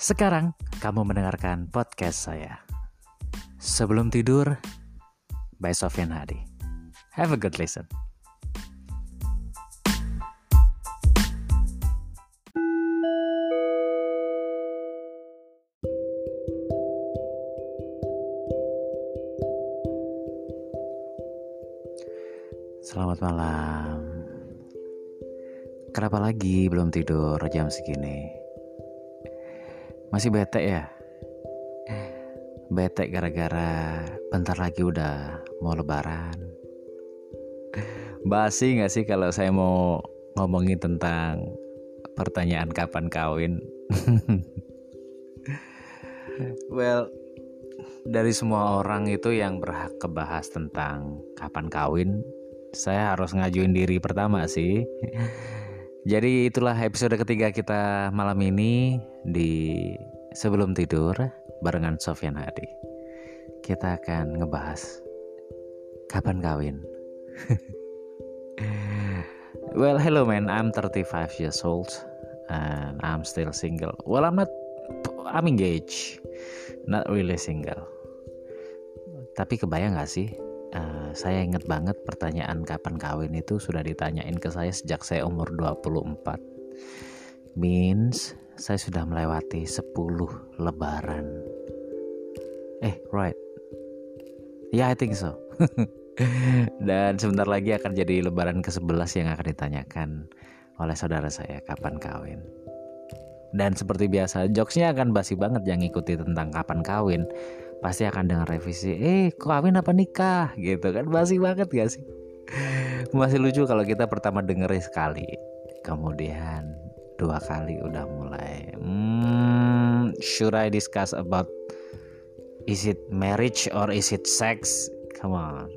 Sekarang kamu mendengarkan podcast saya. Sebelum tidur, by Sofian Hadi. Have a good listen. Selamat malam. Kenapa lagi belum tidur jam segini? Masih bete ya? Bete gara-gara bentar lagi udah mau lebaran. Basi gak sih kalau saya mau ngomongin tentang pertanyaan kapan kawin? well, dari semua orang itu yang berhak kebahas tentang kapan kawin saya harus ngajuin diri pertama sih. Jadi itulah episode ketiga kita malam ini di sebelum tidur barengan Sofian Hadi. Kita akan ngebahas kapan kawin. well, hello man, I'm 35 years old and I'm still single. Well, I'm not I'm engaged, not really single. Tapi kebayang gak sih saya ingat banget pertanyaan kapan kawin itu sudah ditanyain ke saya sejak saya umur 24. Means saya sudah melewati 10 lebaran. Eh, right. Ya, yeah, I think so. Dan sebentar lagi akan jadi lebaran ke-11 yang akan ditanyakan oleh saudara saya kapan kawin. Dan seperti biasa, jokesnya akan basi banget yang ikuti tentang kapan kawin pasti akan dengar revisi eh kawin apa nikah? Gitu kan. Masih banget gak sih? Masih lucu kalau kita pertama denger sekali kemudian dua kali udah mulai hmm, should I discuss about is it marriage or is it sex? Come on.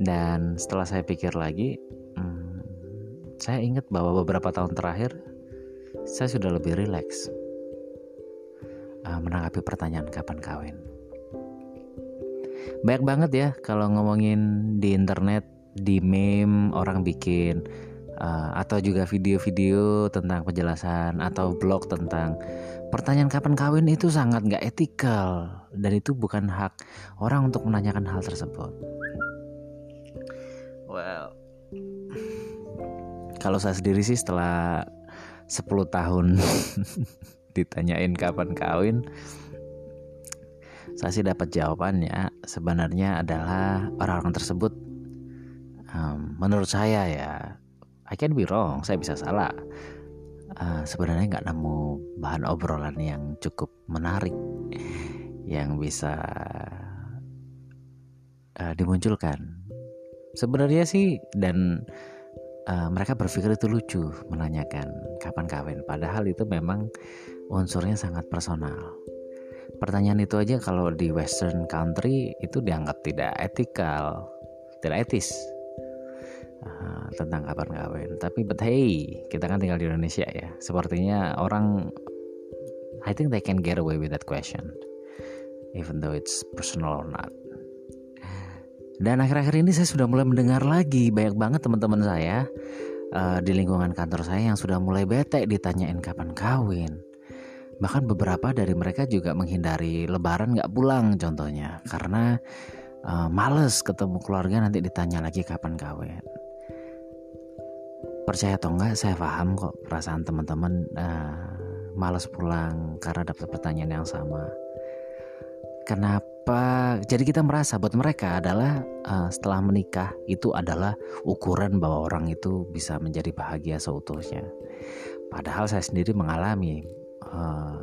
Dan setelah saya pikir lagi hmm, saya ingat bahwa beberapa tahun terakhir saya sudah lebih rileks menanggapi pertanyaan kapan kawin. Banyak banget ya kalau ngomongin di internet, di meme orang bikin uh, atau juga video-video tentang penjelasan atau blog tentang pertanyaan kapan kawin itu sangat nggak etikal dan itu bukan hak orang untuk menanyakan hal tersebut. Well, kalau saya sendiri sih setelah 10 tahun ditanyain kapan kawin. Saya sih dapat jawabannya sebenarnya adalah orang-orang tersebut. Um, menurut saya ya I can be wrong saya bisa salah. Uh, sebenarnya nggak nemu bahan obrolan yang cukup menarik yang bisa uh, dimunculkan. Sebenarnya sih dan uh, mereka berpikir itu lucu menanyakan kapan kawin. Padahal itu memang unsurnya sangat personal. Pertanyaan itu aja kalau di Western country itu dianggap tidak etikal, tidak etis uh, tentang kapan kawin. Tapi but hey, kita kan tinggal di Indonesia ya. Sepertinya orang, I think they can get away with that question, even though it's personal or not. Dan akhir-akhir ini saya sudah mulai mendengar lagi banyak banget teman-teman saya uh, di lingkungan kantor saya yang sudah mulai bete ditanyain kapan kawin Bahkan beberapa dari mereka juga menghindari lebaran gak pulang contohnya karena uh, males ketemu keluarga nanti ditanya lagi kapan kawin. Percaya atau enggak saya paham kok perasaan teman-teman uh, males pulang karena dapat pertanyaan yang sama. Kenapa? Jadi kita merasa buat mereka adalah uh, setelah menikah itu adalah ukuran bahwa orang itu bisa menjadi bahagia seutuhnya. Padahal saya sendiri mengalami uh,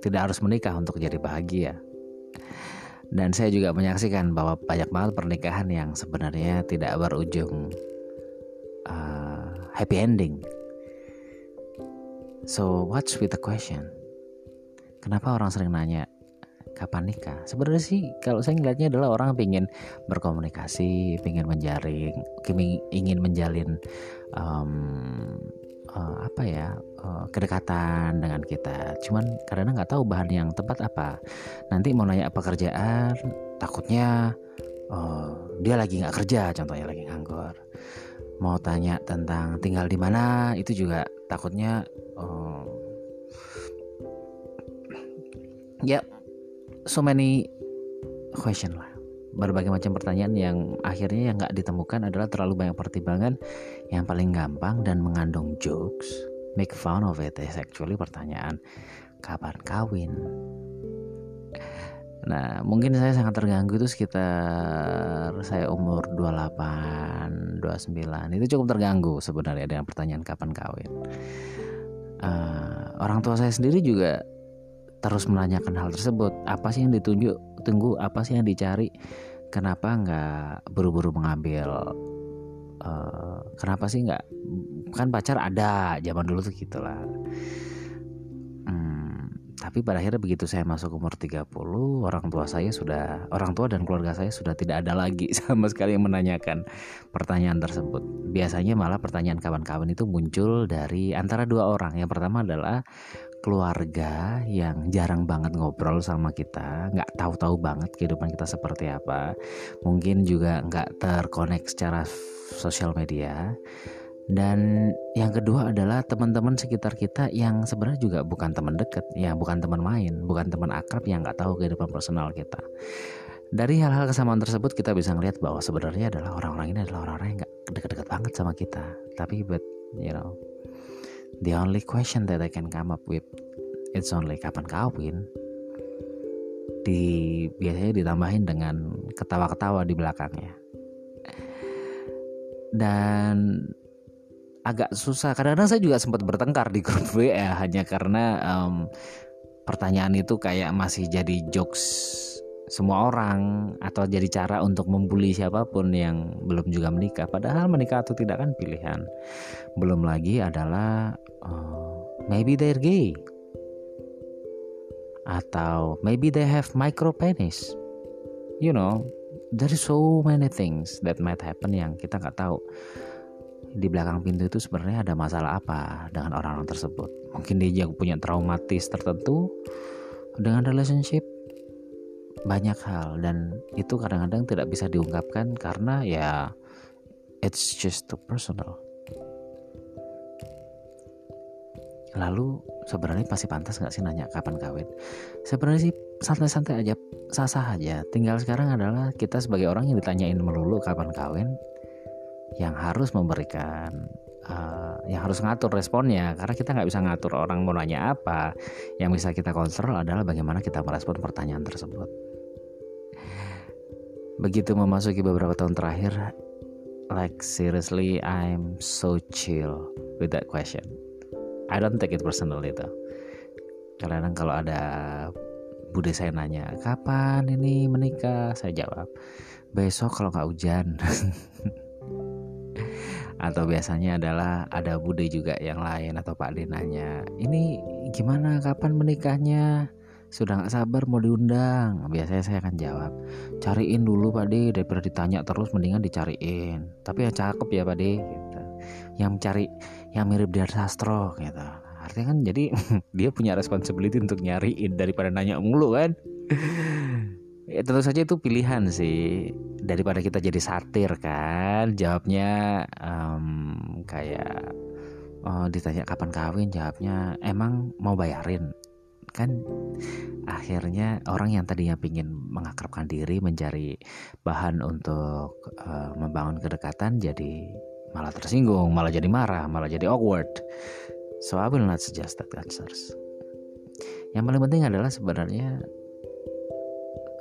tidak harus menikah untuk jadi bahagia. Dan saya juga menyaksikan bahwa banyak banget pernikahan yang sebenarnya tidak berujung uh, happy ending. So what's with the question? Kenapa orang sering nanya kapan nikah? Sebenarnya sih kalau saya ngeliatnya adalah orang ingin berkomunikasi, ingin menjaring, ingin menjalin um, apa ya eh, kedekatan dengan kita. Cuman karena nggak tahu bahan yang tepat apa. Nanti mau nanya pekerjaan takutnya oh, dia lagi nggak kerja contohnya lagi nganggur. Mau tanya tentang tinggal di mana itu juga takutnya oh, ya yeah, so many question lah berbagai macam pertanyaan yang akhirnya yang nggak ditemukan adalah terlalu banyak pertimbangan yang paling gampang dan mengandung jokes make fun of it is actually pertanyaan kapan kawin Nah, mungkin saya sangat terganggu itu sekitar saya umur 28, 29. Itu cukup terganggu sebenarnya dengan pertanyaan kapan kawin. Uh, orang tua saya sendiri juga terus menanyakan hal tersebut. Apa sih yang ditunjuk? Tunggu, apa sih yang dicari? Kenapa nggak buru-buru mengambil? Uh, kenapa sih nggak? Kan pacar ada zaman dulu tuh gitulah tapi pada akhirnya begitu saya masuk umur 30, orang tua saya sudah orang tua dan keluarga saya sudah tidak ada lagi sama sekali yang menanyakan pertanyaan tersebut. Biasanya malah pertanyaan kawan-kawan itu muncul dari antara dua orang. Yang pertama adalah keluarga yang jarang banget ngobrol sama kita, nggak tahu-tahu banget kehidupan kita seperti apa, mungkin juga nggak terkonek secara sosial media. Dan yang kedua adalah teman-teman sekitar kita yang sebenarnya juga bukan teman dekat ya bukan teman main bukan teman akrab yang nggak tahu kehidupan personal kita. Dari hal-hal kesamaan tersebut kita bisa ngelihat bahwa sebenarnya adalah orang-orang ini adalah orang-orang yang nggak dekat-dekat banget sama kita. Tapi but you know the only question that I can come up with it's only kapan kawin di biasanya ditambahin dengan ketawa-ketawa di belakangnya dan agak susah. Kadang-kadang saya juga sempat bertengkar di grup WA hanya karena um, pertanyaan itu kayak masih jadi jokes semua orang atau jadi cara untuk membuli siapa pun yang belum juga menikah. Padahal menikah atau tidak kan pilihan. Belum lagi adalah uh, maybe they're gay atau maybe they have micro penis. You know, there is so many things that might happen yang kita nggak tahu di belakang pintu itu sebenarnya ada masalah apa dengan orang-orang tersebut. Mungkin dia punya traumatis tertentu dengan relationship banyak hal dan itu kadang-kadang tidak bisa diungkapkan karena ya it's just too personal. Lalu sebenarnya pasti pantas nggak sih nanya kapan kawin? Sebenarnya sih santai-santai aja, sah-sah aja. Tinggal sekarang adalah kita sebagai orang yang ditanyain melulu kapan kawin, yang harus memberikan uh, yang harus ngatur responnya karena kita nggak bisa ngatur orang mau nanya apa yang bisa kita kontrol adalah bagaimana kita merespon pertanyaan tersebut begitu memasuki beberapa tahun terakhir like seriously I'm so chill with that question I don't take it personally itu kadang kalau ada bude saya nanya kapan ini menikah? Saya jawab besok kalau nggak hujan. Atau biasanya adalah ada bude juga yang lain atau Pak D nanya ini gimana? Kapan menikahnya? Sudah nggak sabar mau diundang. Biasanya saya akan jawab cariin dulu Pak D daripada ditanya terus mendingan dicariin. Tapi yang cakep ya Pak D gitu. yang cari yang mirip Diar Sastro gitu. Artinya kan jadi dia punya responsibility untuk nyariin daripada nanya mulu kan? Ya tentu saja itu pilihan sih daripada kita jadi satir kan? Jawabnya um, kayak oh, ditanya kapan kawin jawabnya emang mau bayarin? Kan akhirnya orang yang tadinya ingin mengakrabkan diri mencari bahan untuk uh, membangun kedekatan jadi malah tersinggung malah jadi marah malah jadi awkward. So I will not suggest that answers. Yang paling penting adalah sebenarnya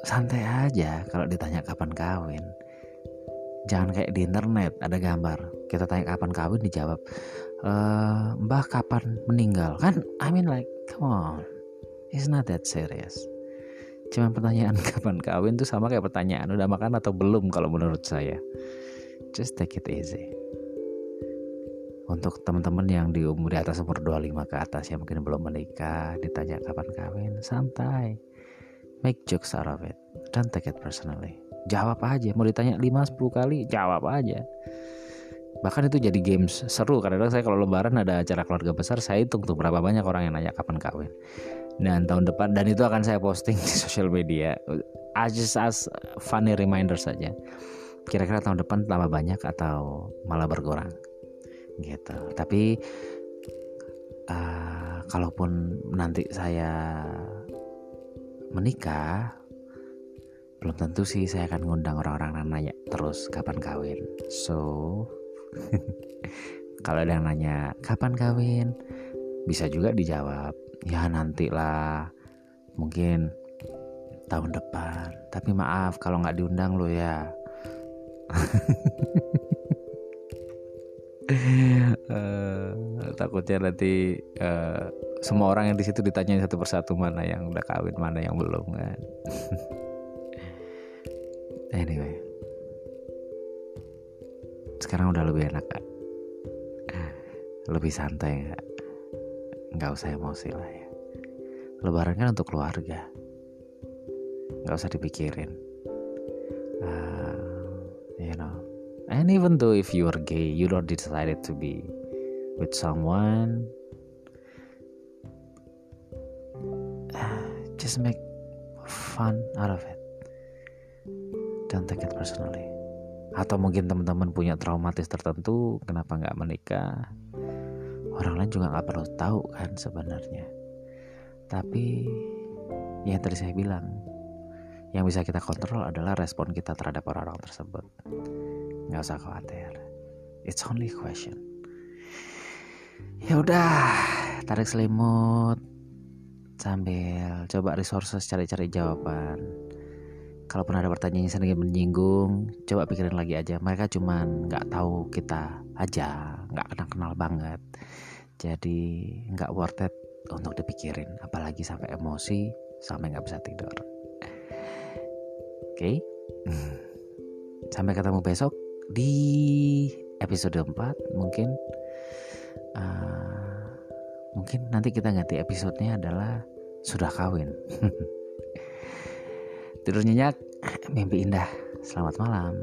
santai aja kalau ditanya kapan kawin. Jangan kayak di internet ada gambar. Kita tanya kapan kawin dijawab e, mbah kapan meninggal? Kan I mean like come on. It's not that serious. Cuma pertanyaan kapan kawin tuh sama kayak pertanyaan udah makan atau belum kalau menurut saya. Just take it easy untuk teman-teman yang di umur di atas umur 25 ke atas yang mungkin belum menikah ditanya kapan kawin santai Make jokes out of it. Don't take it personally. Jawab aja. Mau ditanya 5-10 kali, jawab aja. Bahkan itu jadi games seru. Kadang-kadang saya kalau lebaran ada acara keluarga besar, saya hitung tuh berapa banyak orang yang nanya kapan kawin. Dan tahun depan, dan itu akan saya posting di sosial media. As just as funny reminder saja. Kira-kira tahun depan tambah banyak atau malah berkurang. Gitu. Tapi uh, kalaupun nanti saya menikah belum tentu sih saya akan ngundang orang-orang yang nanya terus kapan kawin. So kalau ada yang nanya kapan kawin bisa juga dijawab ya nantilah mungkin tahun depan. Tapi maaf kalau nggak diundang lo ya uh, takutnya nanti uh, semua orang yang di situ ditanya satu persatu mana yang udah kawin mana yang belum kan. Anyway. Sekarang udah lebih enak kan lebih santai nggak nggak usah emosi lah ya. Lebaran kan untuk keluarga. Nggak usah dipikirin. Uh, you know and even though if you are gay you don't decided to be with someone. Just make fun out of it. Don't take it personally. Atau mungkin teman-teman punya traumatis tertentu kenapa nggak menikah? Orang lain juga nggak perlu tahu kan sebenarnya. Tapi ya yang tadi saya bilang yang bisa kita kontrol adalah respon kita terhadap orang-orang tersebut nggak usah khawatir. It's only question. Ya udah tarik selimut sambil coba resources cari-cari jawaban. Kalaupun ada pertanyaan yang sedikit menyinggung coba pikirin lagi aja. Mereka cuman nggak tahu kita aja nggak kenal kenal banget. Jadi nggak worth it untuk dipikirin apalagi sampai emosi sampai nggak bisa tidur. Oke? Okay? sampai ketemu besok di episode 4 mungkin uh, mungkin nanti kita ganti episodenya adalah sudah kawin Tidur nyenyak, mimpi indah. Selamat malam.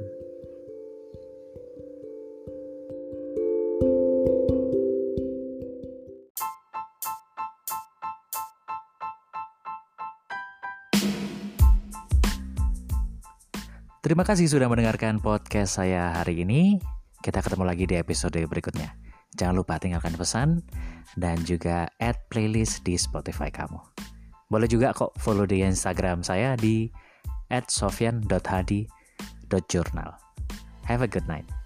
Terima kasih sudah mendengarkan podcast saya hari ini. Kita ketemu lagi di episode berikutnya. Jangan lupa tinggalkan pesan dan juga add playlist di Spotify kamu. Boleh juga kok follow di Instagram saya di sofian.hadi.journal. Have a good night.